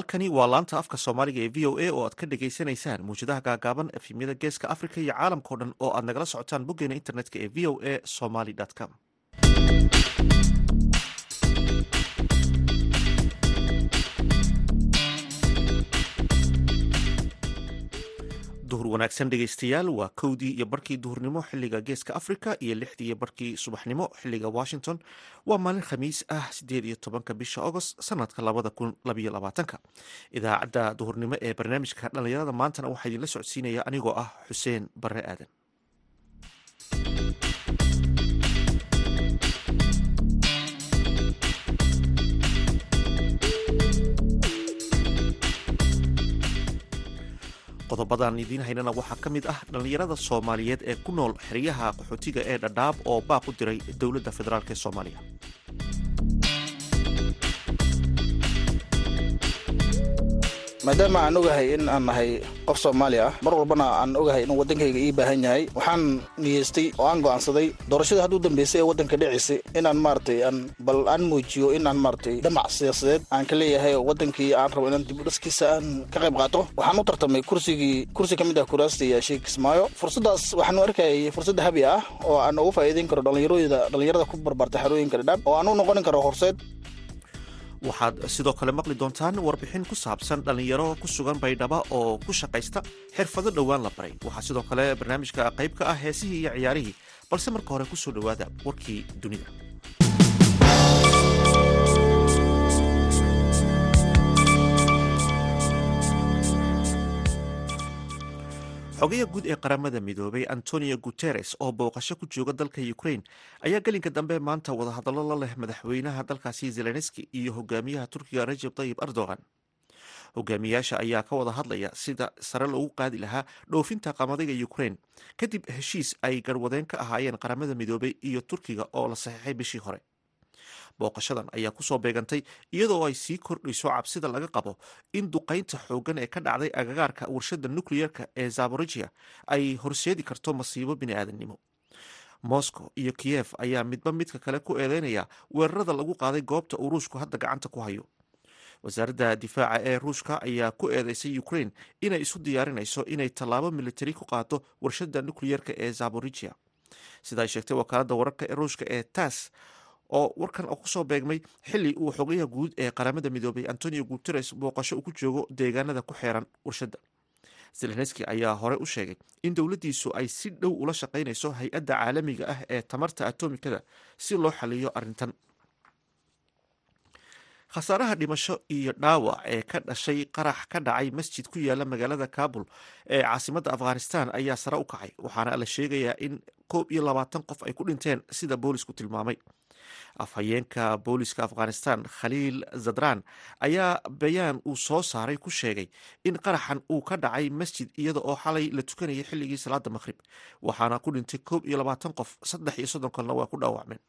halkani waa laanta afka soomaaliga ee v o a oo aad ka dhagaysanaysaan muwjadaha gaagaaban efemyada geeska africa iyo caalamkao dhan oo aad nagala socotaan boggeena internetka ee v o a somaly com wanaagsan dhegeystayaal waa kowdii iyo barkii duhurnimo xilliga geeska africa iyo lixdii iyo barkii subaxnimo xilliga washington. Waa maalin khamiis ah sideed iyo tobanka bisha agost sanadka labada kun labayo labaatanka. Idaacadda duhurnimo ee barnaamijka dhalinyarada maantana waxaa idinla socodsiinaya anigoo ah xuseen bare aadan qodobadan idiin haynana waxaa ka mid ah dhallinyarada soomaaliyeed ee ku nool xeryaha qaxootiga ee dhadhaab oo baaq u diray dowladda federaalk ee soomaaliya maadaama aan ogahay in aan nahay qof soomaali ah mar walbana aan ogahay inuu waddankayga ii baahan yahay. Waxaan niyeystay oo aan go'aansaday doorashadii hadduu dambeysay ee waddanka dhicisay inaan maaragtay aan bal aan muujiyo inaan maaragtay dhamac siyaasadeed aan ka leeyahay oo waddankii aan rabo inaan dib u dhaskiisa aan ka qayb qaato. Waxaan u tartamay kursigii kursi ka mid ah kuraasta sheekh kismaayo. Fursaddaas waxaanu arkayay fursad habi ah oo aan ugu faa'iideyn karo dhallinyarooyda dhallinyarada ku barbarta xerooyinka dhadhaab oo aan u noqonin karo horseed waxaad sidoo kale maqli doontaan warbixin ku saabsan dhallinyaro ku sugan baydhaba oo ku shaqaysta xirfado dhowaan la baray. Waxaa sidoo kale barnaamijka qayb ka ah heesihii iyo ciyaarihii balse marka hore ku soo dhowaada warkii dunida xogaha guud ee qaramada midoobay antonio guteres oo booqasho ku jooga dalka ukraine ayaa gelinka dambe maanta wadahadallo la leh madaxweynaha dalkaasi zelenski iyo hogaamiyaha turkiga rajeb tayib erdogan. Hogaamiyaasha ayaa ka wada hadlaya sida sare loogu qaadi lahaa dhoofinta qamadiga ukraine kadib heshiis ay garwadeen ka ahaayeen qaramada midoobay iyo turkiga oo la saxiixay bishii hore booqashadan ayaa ku soo beegantay iyadoo ay sii kordhayso cabsida laga qabo in duqaynta xooggan ee ka dhacday agagaarka warshada nucleerka ee zaborijia ay horseedi karto masiibo bini'aadanimo moscow iyo kiyef ayaa midba midka kale ku eedeynaya weerarada lagu qaaday goobta uu ruushku hadda gacanta ku hayo. Wasaaradda difaaca ee ruushka ayaa ku eedeysay ukraine inay isu diyaarinayso inay tallaabo militari ku qaado warshada nucleerka ee zaborijia sida ay sheegtay wakaaladda wararka ee ruushka ee tas oo warkan ku soo beegmay xili uu xogayaha guud ee qaramada midoobay antonio guteres booqasho uu ku joogo deegaanada ku xeeran warshadda. Zelenski ayaa hore u sheegay in dowladdiisu ay si dhow ula shaqaynayso hay'adda caalamiga ah ee tamarta atomikada si loo xaliyo arrintan. Khasaaraha dhimasho iyo dhaawac ee ka dhashay qarax ka dhacay masjid ku yaalla magaalada kabul ee caasimadda afghanistan ayaa sare u kacay waxaana la sheegayaa in koob iyo labaatan qof ay ku dhinteen sida boolisku tilmaamay afhayeenka booliska afghanistan khaliil zadran ayaa bayaan uu soo saaray ku sheegay in qaraxan uu ka dhacay masjid iyada oo xalay la tukanayay xilligii salaada maqhrib waxaana ku dhintay koob iyo labaatan qof saddex iyo soddon kalna waa ku dhaawacmeen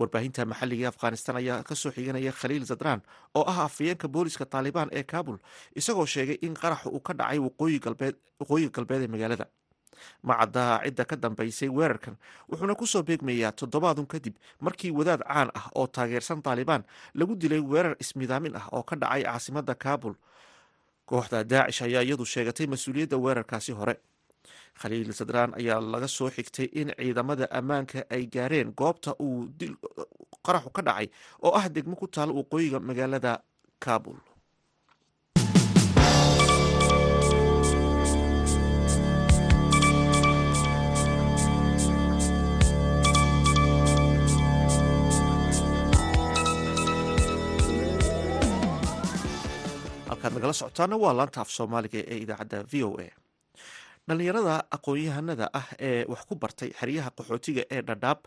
warbaahinta maxalliga ee afghanistan ayaa ka soo xiganaya khaliil zadran oo ah afhayeenka booliska taalibaan ee kabul isagoo sheegay in qaraxa uu ka dhacay waqooyiga galbeed ee magaalada macaddaa cidda ka dambaysay weerarkan wuxuuna ku soo beegmayaa toddobaadun kadib markii wadaad caan ah oo taageersan taalibaan lagu dilay weerar ismidaamin ah oo ka dhacay caasimadda kabul. Kooxda daacish ayaa iyadu sheegatay mas'uuliyadda weerarkaasi hore. Khaliil sadran ayaa laga soo xigtay in ciidamada ammaanka ay gaareen goobta uu qaraxu ka dhacay oo ah degmo ku taal waqooyiga magaalada kabul halkaad nagala socotaana waa laanta af soomaaliga ee idaacadda v o a. Dhallinyarada aqoon-yahanada ah ee wax ku bartay xeryaha qaxootiga ee dhadhaab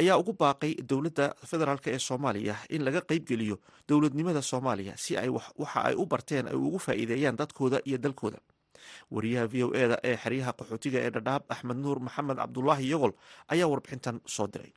ayaa ugu baaqay dowladda federaalk ee soomaaliya in laga qeybgeliyo dowladnimada soomaaliya si ay waxa ay u barteen ay ugu faa'iideeyaan dadkooda iyo dalkooda. Wariyaha v o eda ee xeryaha qaxootiga ee dhadhaab axmed nuur maxamed cabdulaahi yogol ayaa warbixintan soo diray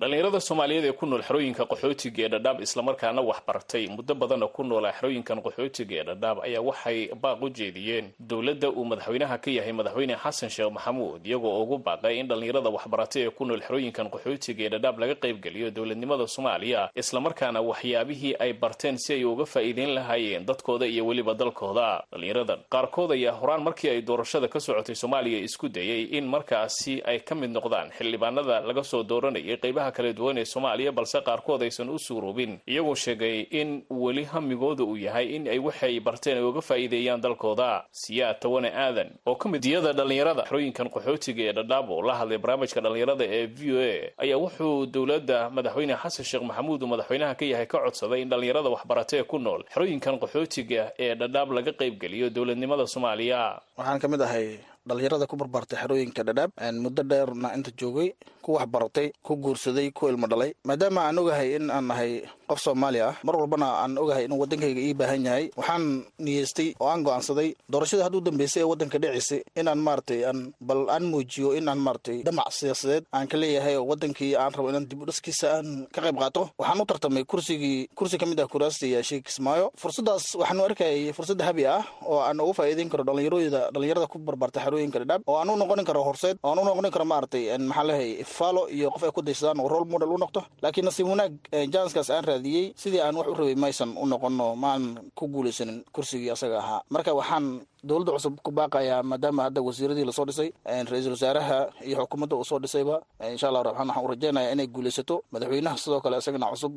dhallinyarada soomaaliyeed ee ku nool xerooyinka qaxootiga ee dhadhaab islamarkaana wax bartay muddo badana ku noola xerooyinkan qaxootiga ee dhadhaab ayaa waxay baaq u jeediyeen dowladda uu madaxweynaha ka yahay madaxweyne xasan sheekh maxamuud iyagoo ugu baaqay in dhallinyarada waxbaratay ee ku nool xerooyinkan qaxootiga ee dhadhaab laga qaybgeliyo dowladnimada soomaaliya islamarkaana waxyaabihii ay barteen si ay uga faa'iideyn lahaayeen dadkooda iyo weliba dalkooda. Dhallinyaradan qaarkood ayaa horaan markii ay doorashada ka socotay soomaaliya isku dayay in markaasi ay ka mid noqdaan xildhibaanada laga soo dooranayay qaybaha kala duwan ee soomaaliya balse qaarkood aysan u suuroobin. Iyagoo sheegay in weli hamigooda uu yahay in ay waxay barteen ay uga faa'iideeyaan dalkooda. Siyaad tawane aadan oo ka mid diyada dhallinyarada xerooyinkan qaxootiga ee dhadhaab oo la hadlay barnaamijka dhallinyarada ee v o a ayaa wuxuu dowladda madaxweyne xasan sheekh maxamuud uu madaxweynaha ka yahay ka codsaday in dhallinyarada waxbaratee ku nool xerooyinkan qaxootiga ee dhadhaab laga qaybgeliyo dowladnimada soomaaliya. Waxaan ka mid ahay dhalinyarada ku barbaartay xerooyinka dhadhaab muddo dheerna inta joogay ku wax baratay ku guursaday ku ilmo dhalay. Maadaama aan ogahay in aan nahay qof soomaali mar walbana aan ogahay inuu waddankayga ii baahan yahay. Waxaan niyeystay oo aan go'aansaday doorashada hadduu dambeysay ee waddanka dhiciisay inaan maaratay aan bal aan muujiyo in aan maaratay damac siyaasadeed aan ka leeyahay oo waddankii aan rabo inaan dib u dhiskiisa aan ka qayb qaato. Waxaan u tartamay kursigii kursi ka mid ah kuraasta yaashay kismaayo. Fursaddaas waxaanu arkayay fursad habi ah oo aan ugu faa'iideyn karo dhallinyarooyda dhalinyarada ku barbaartay xerooyinka dhadhaab oo aan u noqonin karo horseed oo aan u noqonin karo maaratay maxaa lehay ifaalo iyo qof ay ku daysadaan oo role model u noqdo laakiin nasiib wanaag janskaas aan raadiyey sidii aan wax u rabay maysan u noqono maan ku guulaysanin kursigii asaga ahaa. Marka waxaan dowladda cusub ku baaqayaa maadaama hadda wasiiradii la soo dhisay ra'iisul wasaaraha iyo xukuumadda uu soo dhisayba insha allah raxmaan waxaan u rajeynayaa inay guulaysato. Madaxweynaha sidoo kale isagana cusub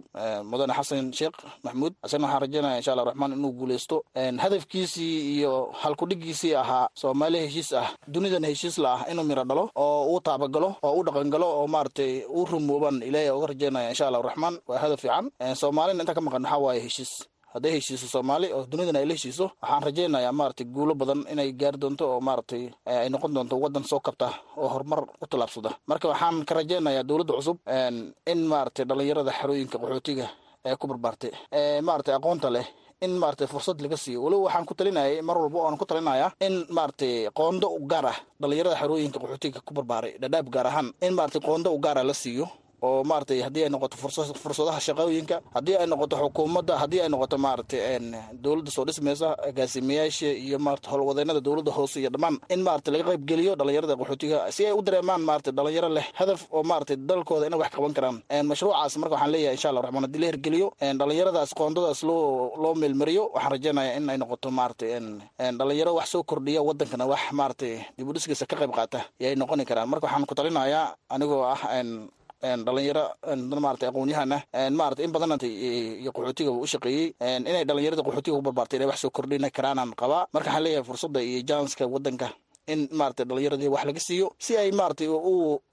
mudane xasan sheekh maxamuud isagana waxaan rajeynaya insha allah raxmaan inuu guulaysto hadafkiisii iyo halkudhigiisii ahaa soomaali heshiis ah dunidan heshiis la ah inuu miro dhalo oo uu taabagalo oo u dhaqangalo oo maaragtay u rumooban. Ilaahay uga rajeynaya insha allah raxmaan waa hadaf fiican soomaalina inta ka maqan waxaa waaye heshiis. Hadday heshiiso soomaali oo dunidan ay la heshiiso waxaan rajeynayaa maaragtay guulo badan inay gaari doonto oo maaragtay ay noqon doonto waddan soo kabta oo horumar u tallaabsada. Marka waxaan ka rajeynayaa dowladda cusub in maaragtay dhallinyarada xerooyinka qaxootiga ee ku barbaartay ee maaragtay aqoonta leh in maaragtay fursad laga siiyo. Weliba waxaan ku talinayay mar walba oan ku talinayaa in maaragtay qoondo u gaar ah dhallinyarada xerooyinka qaxootiga ku barbaaray dhadhaab gaar ahaan. In maaragtay qoondo u gaara la siiyo oo maaragtay haddii ay noqoto fursadaha shaqooyinka haddii ay noqoto xukuumadda haddii ay noqoto maaragtay dowladda soo dhismaysa agaasimayaasha iyo maarata howlwadeennada dowladda hoose iyo dhammaan in maaragtay laga qayb geliyo dhallinyarada qaxootiga si ay u dareemaan maaragtay dhalinyaro leh hadaf oo maaragtay dalkooda inay wax qaban karaan. Mashruucaas marka waxaan leeyahay insha allah raxmaan haddii la hirgeliyo dhalinyaradaas qoondadaas loo loo meelmariyo waxaan rajeynayaa in ay noqoto maaragtay dhalinyaro wax soo kordhiya waddankana wax maaragtay dib u dhiskiisa ka qayb qaata yay noqoni karaan. Marka waxaan ku talinayaa anigoo ah dhalinyaro maarata aqoon-yahana maarata in badan iyo qaxootiga u shaqeeyey inay dhalinyarada qaxootiga ku barbaartay inay wax soo kordhina karaanaan qabaa marka waxaan leeyahay fursadda iyo janska waddanka in maarata dhalinyaradii wax laga siiyo si ay maaragtay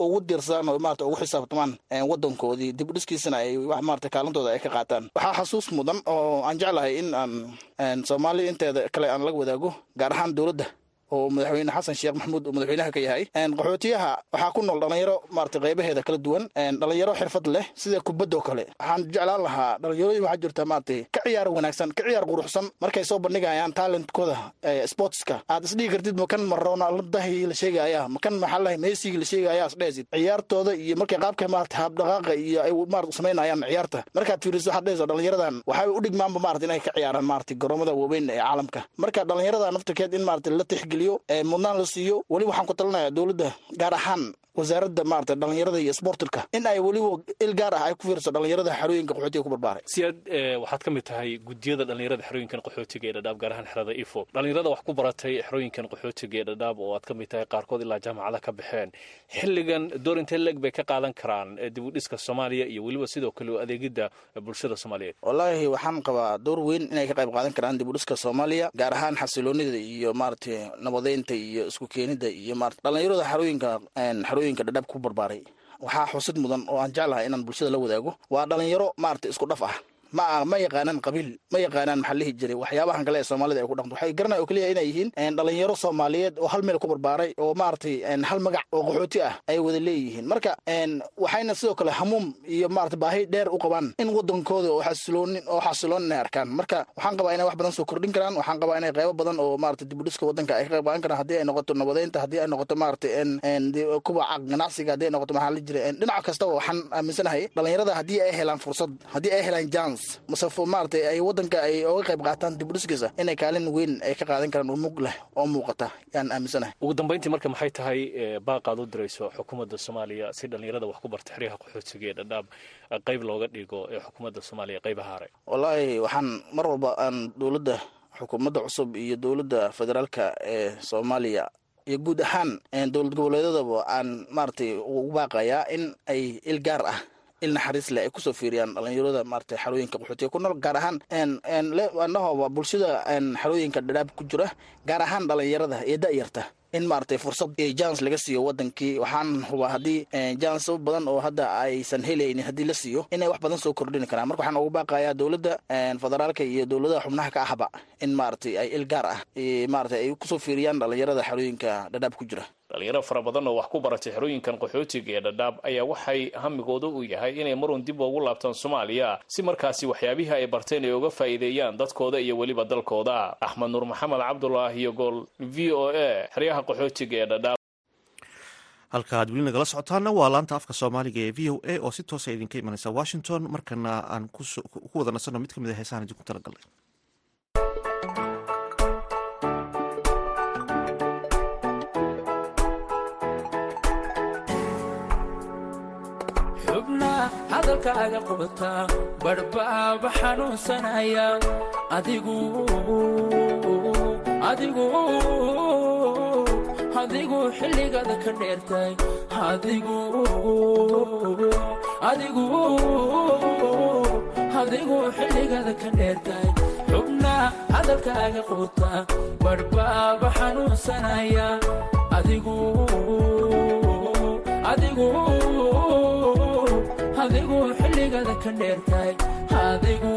ugu diirsadaan oo maarata ugu xisaabtamaan waddankoodii dib u dhiskiisana ay maarata kaalintooda ay ka qaataan. Waxaa xasuus mudan oo aan jeclahay in aan soomaaliya inteeda kale aan laga wadaago gaar ahaan dowladda oo madaxweyne xasan sheekh maxamuud uu madaxweynaha ka yahay. Qaxootiyaha waxaa ku nool dhalinyaro maarata qaybaheeda kala duwan. Dhalinyaro xirfad leh sida kubadoo kale. Waxaan jeclaan lahaa dhalinyarooyin waxaa jirta maarata ka ciyaar wanaagsan ka ciyaar quruxsan. Markay soo bandhigayaan talentkooda sportska aad isdhigi kartid makan maronaladahi la sheegaya makan maxaa lahay meesigi la sheegaya isdhehesid ciyaartooda iyo markay qaabka maarata habdhaqaaqa iyo ay maarata samaynayaan ciyaarta. Markaad fiiriso waxaad dhehaysa dhalinyaradan waxay u dhigmaanba maarata inay ka ciyaaraan maarata garoomada waaweyn ee caalamka. Marka dhalinyarada naftirkeed in maarata la tixgeliyo mudnaan la siiyo weli waxaan ku talinayaa dowladda gaar ahaan wasaaradda maarata dhalinyarada iyo sbortilka in ay weliba il gaar ah ay ku fiirso dhalinyarada xerooyinka qaxootiga ku barbaaray. Siyaad waxaad ka mid tahay gudiyada dhalinyarada xerooyinkan qaxootiga ee dhadhaab gaar ahaan xerada ifo. Dhalinyarada wax ku baratay xerooyinkan qaxootiga ee dhadhaab oo aad ka mid tahay qaarkood ilaa jaamacada ka baxeen. Xilligan door intee leeg bay ka qaadan karaan dib u dhiska soomaaliya iyo weliba sidoo kale adeegidda bulshada soomaaliyeed. Wallaahi waxaan qabaa door weyn inay ka qayb qaadan karaan dib u dhiska soomaaliya gaar ahaan xasiloonida iyo maaragtay nabadeynta iyo isku keenida iyo maarata dhalinyarada xerooyinka xerooyinka dhadhaab ku barbaaray. Waxaa xusid mudan oo aan jeclahay inaan bulshada la wadaago. Waa dhalinyaro maarata isku dhaf ah ma ma yaqaanaan qabiil ma yaqaanaan maxaa jiray. Waxyaabahan kale ee soomaalida ay ku dhaqanto waxay garanaya oo keliya inay yihiin dhalinyaro soomaaliyeed oo hal meel ku barbaaray oo maaragtay hal magac oo qaxooti ah ay wada leeyihiin. Marka waxayna sidoo kale hamuum iyo maarata baahi dheer u qabaan in wadankooda oo xasiloonin oo xasiloon inay arkaan. Marka waxaan qabaa inay wax badan soo kordhin karaan waxaan qabaa inay qaybo badan oo maarata dibudhiska wadanka ay ka qayb karaan. Haddii ay noqoto nabadeynta haddii ay noqoto maarata kubaca ganacsiga haddii ay noqoto maxaa la jiray dhinac kastaba waxaan aaminsanahay dhalinyarada haddii ay helaan fursad haddii ay helaan jans masafo maaragtay ay wadanka ay oga qayb qaataan dibudhiskiisa inay kaalin weyn ay ka qaadan karaan oo mug leh oo muuqata. Yaan aaminsanahay. Ugu dambayntii marka maxay tahay baaqaad u dirayso xukuumadda soomaaliya si dhalinyarada wax ku barta xeryaha qaxootiga ee dhadhaab qayb looga dhigo ee xukuumadda soomaaliya qaybaha haray wallaahi waxaan mar walba aan dowladda xukuumadda cusub iyo dowladda federaalka ee soomaaliya iyo guud ahaan dowlad goboleedadaba aan maaragtay ugu baaqayaa in ay il gaar ah il naxariis leh ay ku soo fiiriyaan dhalinyarada maarata xarooyinka qaxootiga ku nool gaar ahaan anahooba bulshada xarooyinka dhadhaab ku jira gaar ahaan dhalinyarada iyo da-yarta. In maaragtay fursad jans laga siiyo wadankii waxaan hubaa haddii jans badan oo hadda aysan helaynin haddii la siiyo inay wax badan soo kordhini karaan. Marka waxaan ugu baaqayaa dowladda federaalka iyo dowladaha xubnaha ka ahba in maaragtay ay il ah maaragtay ay ku soo fiiriyaan dhalinyarada xarooyinka dhadhaab ku jira dhalinyaro fara badan oo wax ku baratay xerooyinkan qaxootiga ee dhadhaab ayaa waxay hamigooda u yahay inay marun dib ugu laabtaan soomaaliya si markaasi waxyaabihii ay barteen ay uga faa'iideeyaan dadkooda iyo weliba dalkooda. Axmed nuur maxamed cabdullah iyo gool v o a xeryaha qaxootiga ee dhadhaab. Halka aad weli nagala socotaana waa laanta afka soomaaliga ee v o a oo si toosa idinka imanaysa washington. Markana aan ku wada nasanno mid ka mid a heesahan idinku talagalnay hadalkaaga qubata badhbaaba xanuunsanaya. Adigu xilligaada ka dheertay. Adigu xilligaada ka dheertay. Xubna hadalkaaga qubata badhbaaba xanuunsanaya. Adigu adigu xilligaada ka dheertay adigu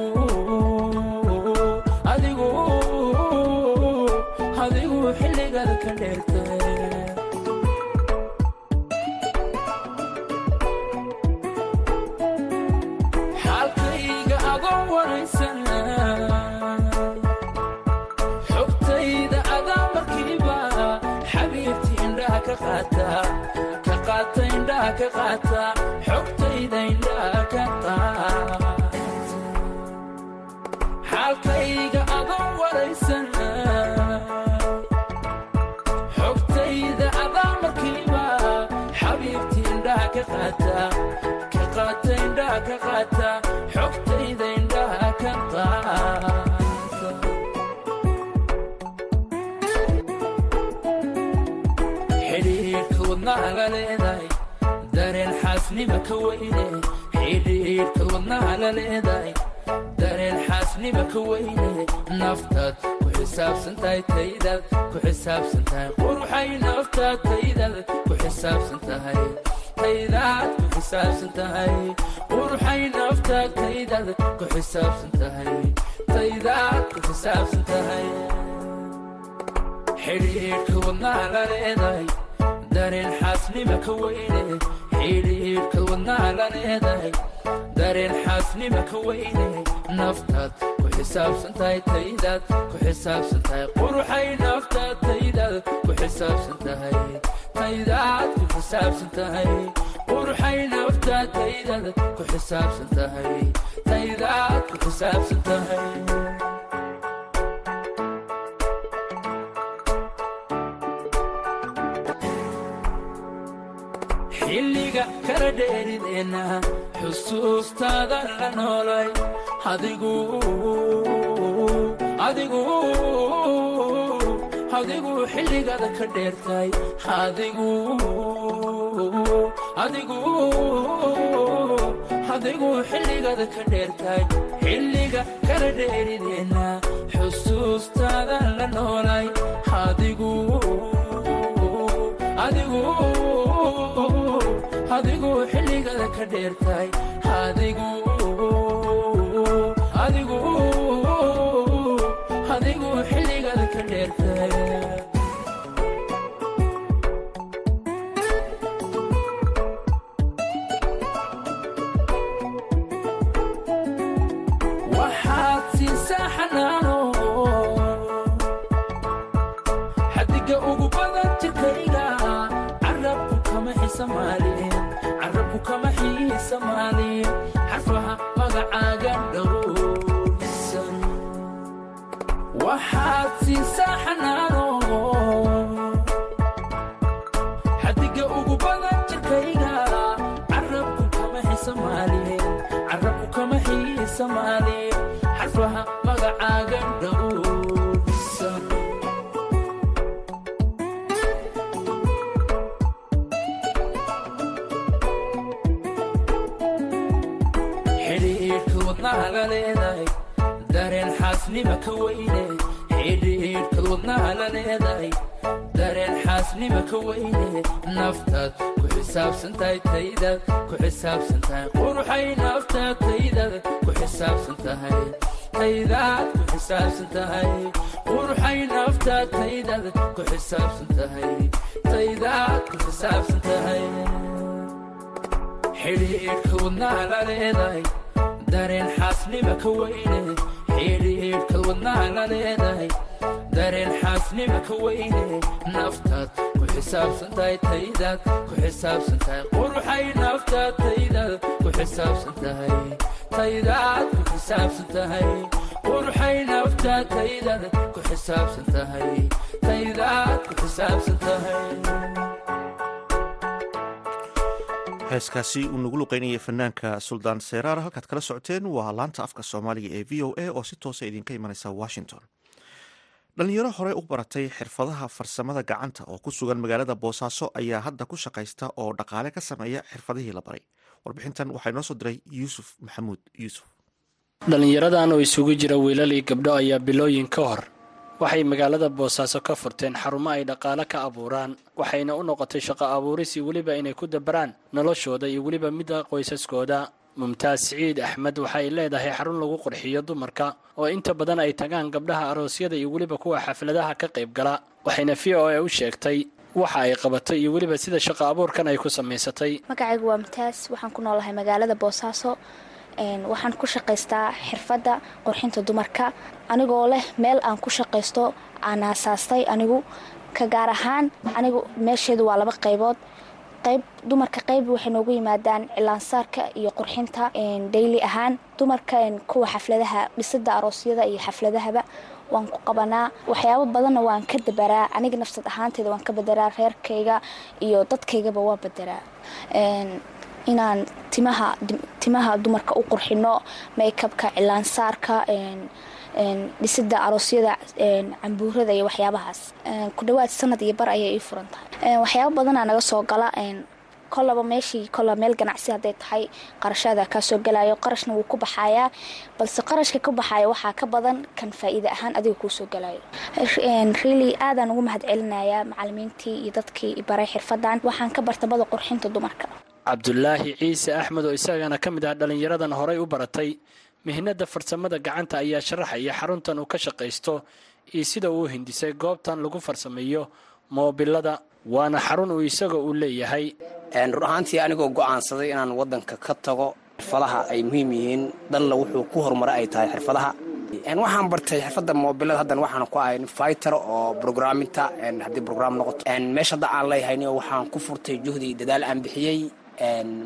xilligaada ka dheertay xaalkayga adoo waraysan xogtayda adaa markiiba xabiibti indhaha ka qaata ka qaata indhaha ka qaata xogtayda adaa markiiba xabiibti indhaha ka qaata xogtayda indhaha ka qaata. Xidhiidhka wadnaha la leedahay dareen xaasnima ka weyne. Xidhiidhka wadnaha la leedahay xaasnima ka weyne naftaad ku xisaabsan tahay taydaad ku xisaabsan tahay quruxay naftaad taydaad ku xisaabsan tahay taydaad ku xisaabsan tahay quruxay naftaad taydaad ku xisaabsan tahay taydaad ku xisaabsan tahay. Xidhiidhka wadnaha la leedahay dareen xaasnima ka weyne xidhiidhka wadnaha la leedahay dareen xaasnima ka weyne naftaad ku xisaabsan tahay taydaad ku xisaabsan tahay quruxay naftaad taydaad ku xisaabsan tahay taydaad ku xisaabsan tahay quruxay naftaad taydaad ku xisaabsan tahay taydaad ku xisaabsan kala dheerideenna xusuustaadan la noolay adigu xilligaada ka dheertay adigu xilligaada ka dheertay xilliga kala dheerideenna xusuustaadan la noolay adigu adigu adigu xilligaada ka dheertay adigu waxaad siisaa xanaano ka weyne naftaad ku xisaabsan tahay taydaad ku xisaabsan tahay quruxay naftaad taydaad ku xisaabsan tahay taydaad ku xisaabsan tahay quruxay naftaad taydaad ku xisaabsan tahay taydaad ku xisaabsan tahay xidhiidhka wadnaha la dareen xaasnima ka weyne xidhiidhkad wadnaha la dareen xaasnima ka weyne naftaad ku xisaabsan tahay taydaad ku xisaabsan tahay quruxay naftaad taydaad ku xisaabsan tahay taydaad ku xisaabsan tahay quruxay naftaad taydaad ku xisaabsan tahay taydaad ku xisaabsan tahay heeskaasi uu nagu luqeynayay fanaanka suldaan seyraar halkaad kala socoteen waa laanta afka soomaaliga ee v o a oo si toosa idinka imanaysa washington dhalinyaro horey u baratay xirfadaha farsamada gacanta oo ku sugan magaalada boosaaso ayaa hadda ku shaqaysta oo dhaqaale ka sameeya xirfadihii la baray. Warbixintan waxaa inoo soo diray yuusuf maxamuud. Yuusuf. Dhallinyaradan oo isugu jira wiilal iyo gabdho ayaa bilooyin ka hor. Waxay magaalada boosaaso ka furteen xarumo ay dhaqaale ka abuuraan waxayna u noqotay shaqo abuuris iyo weliba inay ku dabaraan noloshooda iyo weliba midda qoysaskooda mumtaas siciid axmed waxa ay leedahay xarun lagu qurxiyo dumarka oo inta badan ay tagaan gabdhaha aroosyada iyo weliba kuwa xafladaha ka qayb gala waxayna v o a u sheegtay waxa ay qabatay iyo weliba sida shaqo abuurkan ay ku samaysatay. Magacaygu waa mumtaas waxaan ku noolahay magaalada boosaaso waxaan ku shaqaystaa xirfadda qurxinta dumarka. Anigoo leh meel aan ku shaqaysto aan aasaastay anigu ka gaar ahaan anigu meesheedu waa laba qaybood qayb dumarka qayb waxay noogu yimaadaan cilaansaarka iyo qurxinta dayli ahaan. Dumarka kuwa xafladaha dhisada aroosyada iyo xafladahaba waan ku qabanaa. Waxyaabo badanna waan ka dabaraa. Aniga nafsad ahaanteeda waan ka badaraa reerkayga iyo dadkaygaba waan badaraa. Inaan timaha timaha dumarka u qurxino makeabka cilaansaarka dhisida aroosyada cambuurada iyo waxyaabahaas. Ku dhawaad sanad iyo bar ayay ii furan tahay. Waxyaabo badanaa naga soo gala. Kolaba meeshii kolaba meel ganacsi hadday tahay. Qarashaada kaa soo galayo qarashna wuu ku baxayaa. Balse qarashka ka baxaya waxaa ka badan kan faa-iida ahaan adiga kuu soo galayo. Really aadaan ugu mahad celinayaa macalimiintii iyo dadkii baray xirfadan waxaan ka barta bada qurxinta dumarka. Cabdulaahi ciise axmed oo isagana ka mid ah dhallinyaradan horay u baratay mihnada farsamada gacanta ayaa sharaxaya xaruntan uu ka shaqaysto iyo sida uu hindisay goobtan lagu farsameeyo moobilada. Waana xarun uu isaga uu leeyahay. Run ahaantii anigoo go'aansaday inaan waddanka ka tago xirfadaha ay muhiim yihiin. Dalla wuxuu ku horumaray ay tahay xirfadaha. Waxaan bartay xirfadda moobilada haddan waxaan ku ahay fighter oo brogramminta haddii brogram noqoto. Meesha hadda aan leeyahayni waxaan ku furtay juhdi dadaal aan bixiyey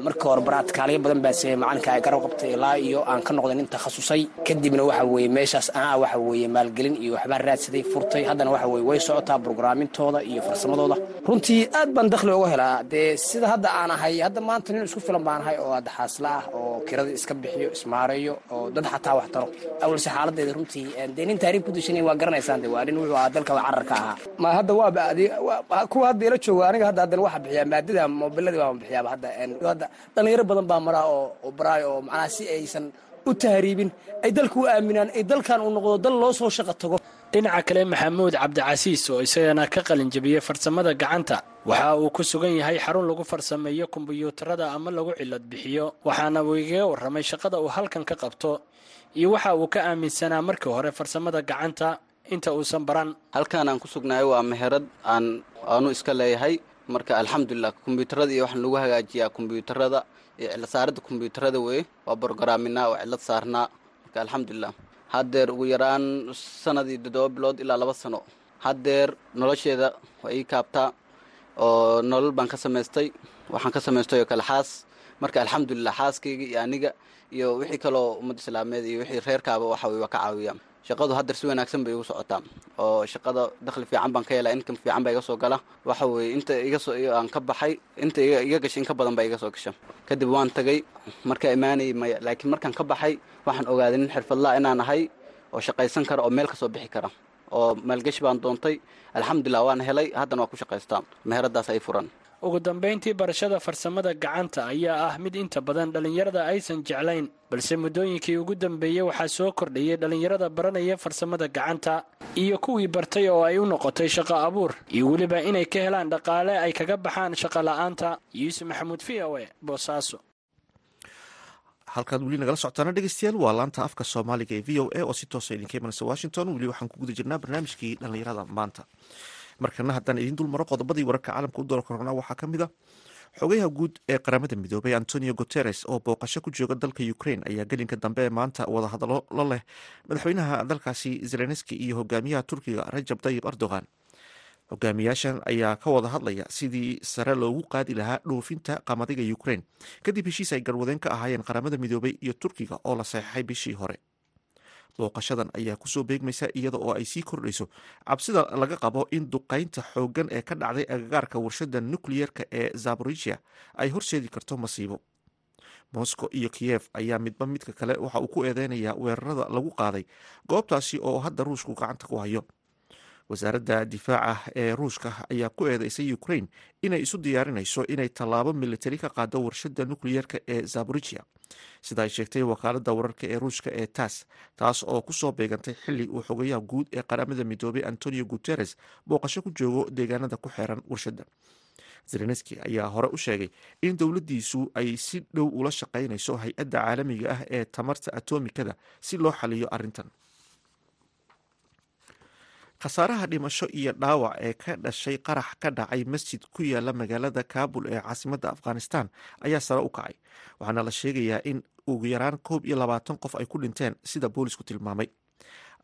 marka hore baraadkaaliyo badan baa sameeyey macalinka ay garab qabtay ilaa iyo aan ka noqday nin takhasusay kadibna waxa weeye meeshaas anaa waxa weeye maalgelin iyo waxbaa raadsaday furtay. Haddana waxa weye way socotaa brograamintooda iyo farsamadooda runtii aad baan dakhli uga helaa. Dee sida hadda aan ahay hadda maanta nin isku filan baan ahay oo hadda xaasla ah oo kirada iska bixiyo ismaareeyo oo dad xataa wax taro. Awalse xaaladeeda runtii dee nin taariikh ku dishanay waa garanaysaan de waa nin wuxuu ahaa dalka cararka ahaa. Ma hadda waaba kuwa hadda ila jooga aniga hadda haddana waxa bixiyaa maadada moobiladii baan bixiyaaba hadda dhalinyaro badan baa maraa oo baraay oo macnaha si aysan u tahriibin. Ay dalka u aaminaan ay dalkan uu noqdo dal loo soo shaqo tago. Dhinaca kale maxamuud cabdicasiis oo isagana ka qalin jabiyey farsamada gacanta waxa uu ku sugan yahay xarun lagu farsameeyo kombiyuutarada ama lagu cilad bixiyo. Waxaana uu igaga warramay shaqada uu halkan ka qabto iyo waxa uu ka aaminsanaa markii hore farsamada gacanta inta uusan baran. Halkaan aan ku sugnahay waa meherad aan aanu iska leeyahay marka alxamdulilah kombyuutarada iyo waxaan lagu hagaajiyaa kombyuutarada iyo cilad saaradda kombyuutarada weye waa borogaraamina oo cilad saarnaa marka alxamdulilah haddeer ugu yaraan sanadii toddoba bilood ilaa laba sano. Haddeer nolosheeda waa ii kaabtaa oo nolol baan ka samaystay waxaan ka samaystay oo kale xaas. Marka alxamdulilah xaaskayga iyo aniga iyo wixii kaloo ummadda islaameed iyo wixii reerkaaba waxa weye waa ka caawiyaa shaqadu haddar si wanaagsan bay igu socotaa. Oo shaqada dakhli fiican baan ka helaa inkam fiican baa iga soo gala. Waxa weeye inta iga soo aan ka baxay inta iga gashay in ka badan baa iga soo gasha. Kadib waan tagay markaa imaanayay maya laakiin markaan ka baxay waxaan ogaaday nin xirfadlaa inaan ahay oo shaqaysan kara oo meel ka soo bixi kara. Oo maalgeshi baan doontay alxamdulilah waan helay haddana waa ku shaqaystaa. Meheradaas ay furan ugu dambayntii barashada farsamada gacanta ayaa ah mid inta badan dhallinyarada aysan jeclayn balse muddooyinkii ugu dambeeyey waxaa soo kordhayay dhallinyarada baranaya farsamada gacanta iyo kuwii bartay oo ay u noqotay shaqo abuur. Iyo weliba inay ka helaan dhaqaale ay kaga baxaan shaqo la'aanta. Yuusuf maxamuud v o e boosaaso. Halkaad weli nagala socotaana dhegeystayaal waa laanta afka soomaaliga ee v o a oo si toosa idinka imanaysa washington. Weli waxaan ku guda jirnaa barnaamijkii dhallinyarada maanta markana haddaan idiin dul maro qodobadii wararka caalamka u doora korona waxaa ka mid a xogayaha guud ee qaramada midoobay antonio guteres oo booqasho ku jooga dalka ukraine ayaa gelinka dambe maanta wadahadallo la leh madaxweynaha dalkaasi zelenski iyo hogaamiyaha turkiga rajab tayib erdogan. Hogaamiyaashan ayaa ka wada hadlaya sidii sare loogu qaadi lahaa dhoofinta qamadiga ukraine. Kadib heshiis ay garwadeen ka ahaayeen qaramada midoobay iyo turkiga oo la saxeixay bishii hore booqashadan ayaa ku soo beegmaysa iyada oo ay sii kordhayso. Cabsida laga qabo in duqaynta xooggan ee ka dhacday agagaarka warshada nukliyeerka ee zaborisia ay horseedi karto masiibo. Moscow iyo kiyef ayaa midba midka kale waxa uu ku eedeynayaa weerarada lagu qaaday goobtaasi oo hadda ruushku gacanta ku hayo wasaaradda difaaca ee ruushka ayaa ku eedeysay ukraine inay isu diyaarinayso inay tallaabo militari ka qaado warshada nukliyeerka ee zaborisia sida ay sheegtay wakaalada wararka ee ruushka ee tas taas oo ku soo beegantay xili uu xogayaha guud ee qaramada midoobay antonio guteres booqasho ku joogo deegaanada ku xeeran warshada zelenski ayaa hore u sheegay in dowladdiisu ay si dhow ula shaqaynayso hay'adda caalamiga ah ee tamarta atomikada si loo xaliyo arrintan khasaaraha dhimasho iyo dhaawac ee ka dhashay qarax ka dhacay masjid ku yaalla magaalada kaabul ee caasimadda afghanistan ayaa sare u kacay. Waxaana la sheegayaa in ugu yaraan koob iyo labaatan qof ay ku dhinteen sida boolisku tilmaamay.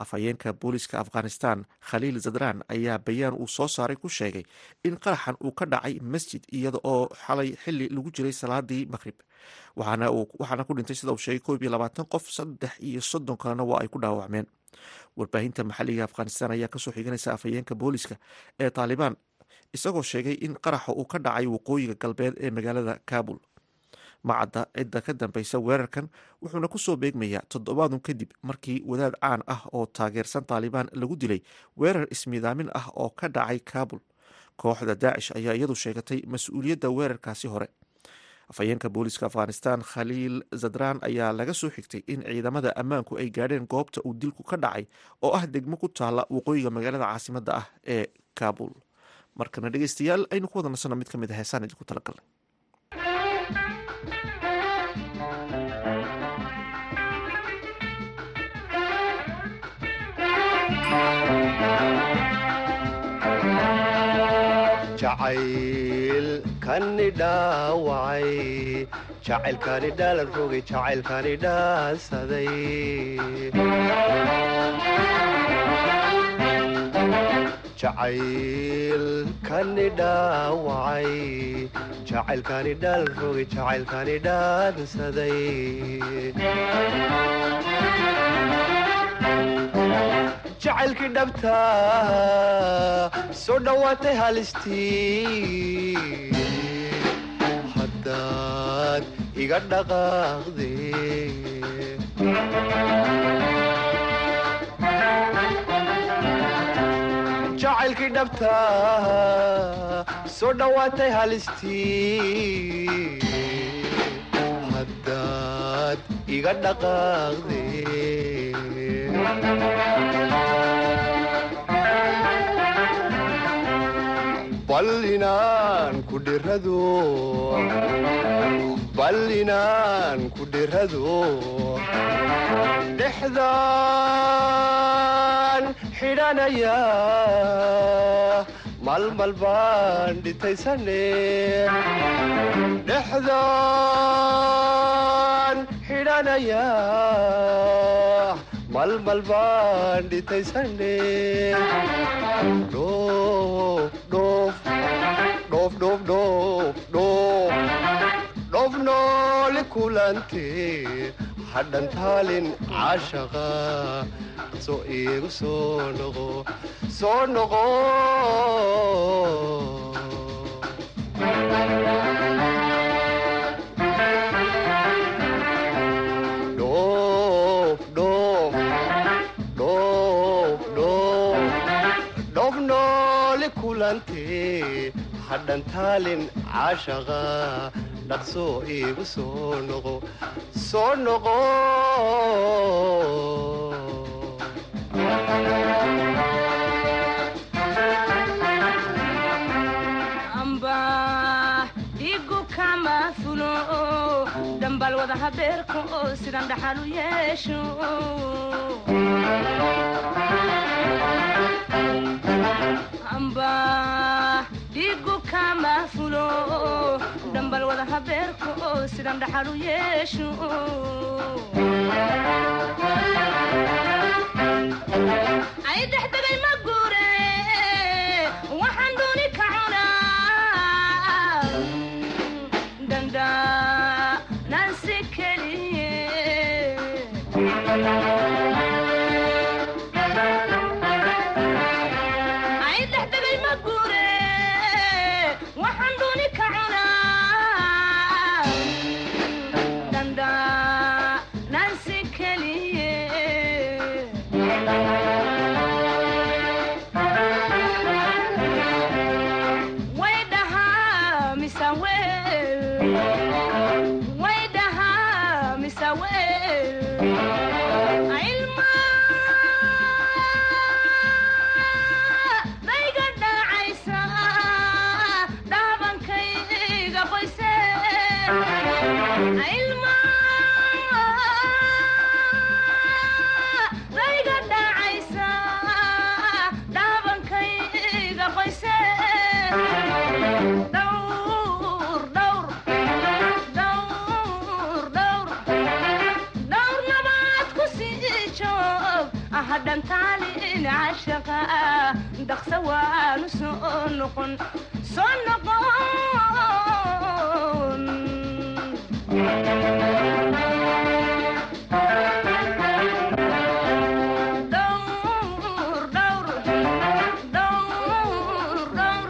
Afhayeenka booliska afghanistan khaliil zadran ayaa bayaan uu soo saaray ku sheegay in qaraxan uu ka dhacay masjid iyada oo xalay xili lagu jiray salaadii maqhrib waxaana ku dhintay sida uu sheegay koob iyo labaatan qof saddex iyo soddon kalena waa ay ku dhaawacmeen warbaahinta maxalliga afghanistan ayaa ka soo xiganaysa afhayeenka booliska ee taalibaan isagoo sheegay in qaraxa uu ka dhacay waqooyiga galbeed ee magaalada kaabul macadda cidda ka dambeysa weerarkan wuxuuna ku soo beegmayaa toddobaadun kadib markii wadaad caan ah oo taageersan taalibaan lagu dilay weerar ismiidaamin ah oo ka dhacay kaabul kooxda daacish ayaa iyadu sheegatay mas'uuliyadda weerarkaasi hore afhayeenka booliska afghanistan khaliil zadran ayaa laga soo xigtay in ciidamada ammaanku ay gaadheen goobta uu dilku ka dhacay oo ah degmo ku taala waqooyiga magaalada caasimadda ah ee kaabul markana dhegeystayaal aynu ku wada nasano mid ka mid a heesaan idinku talagalnay jacaylkani dhaawacay jacaylkani dhaalan rogay jacaylkani dhaansaday jacaylkani dhaawacay jacaylkani dhaalan rogay jacaylkani dhaansaday jacaylkii dhabta soo dhowaatay halistii iga dhaqaaqde jacaylkii dhabta soo dhowaatay halistii haddaad iga dhaqaaqde bal inaan ku dhirado bal inaan ku dhirado dhexdaan xidhanaya malmal baan dhitaysane dhexdaan xidhanaya malmal baan dhitaysane dhoof noole kulante hadhantaalin caashaqa so iigu soo noqo soo noqo dhoof dhoof nooli kulantee hadhantaalin caashaqa dhaqso iigu soo noqo soo noqo dhambal wada habeerka oo sidan dhaxal u yeesho amba dhigu kama fulo dhambal wada habeerka oo sidan dhaxal u yeesho ay dhexdegay ma guure joog ahadhantaalin cashaqa dhaqsa waanu soo noqon soo noqon dhowr dhowr dhowr dhowr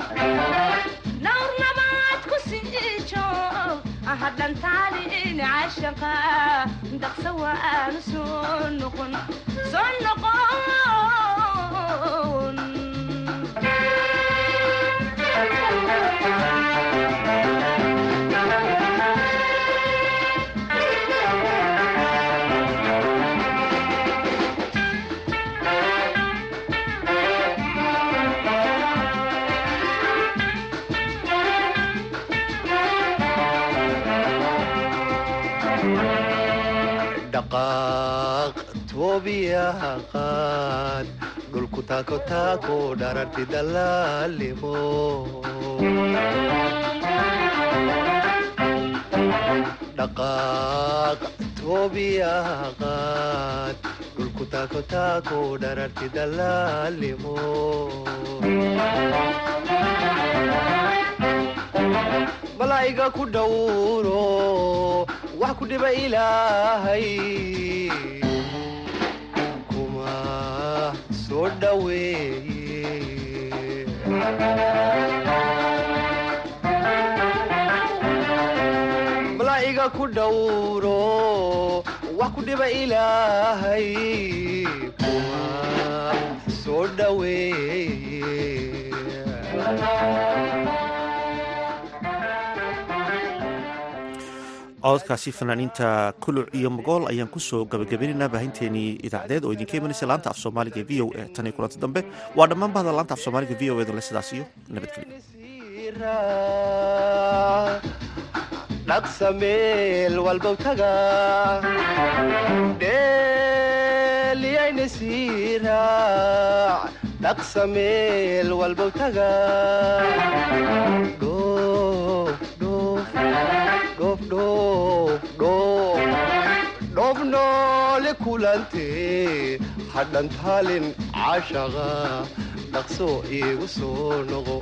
dhaqsa waanu soo noqon soo noqon dhaqaaq toobiyaha qaad dhulku taako taako dhararti dalaalimo dhaqaaq toobiyaha qaad dhulku taako taako dhararti dalaalimo malaa'iga ku dhowro wax ku dhiba ilaahay. Kuma soo dhoweeye malaa'iga ku dhowro wax ku dhiba ilaahay. Kuma soo dhoweeye cododkaasi fanaaniinta kuluc iyo mogool ayaan ku soo gabagabaynaynaa baahinteenii idaacadeed oo idinka imanaysa laanta af soomaaliga v o a tan iyo dambe. Waa dhammaan bahda laanta af soomaaliga v o e dale sidaas iyo nabadgelyo dhaqsa meel walbow taga dheeliyayna sii raac dhaqsa meel walbow taga dhoof dhoof dhoof dhoof dhoof dhoof noole kulantee hadhantaalin cashaqa dhaqso iigu soo noqo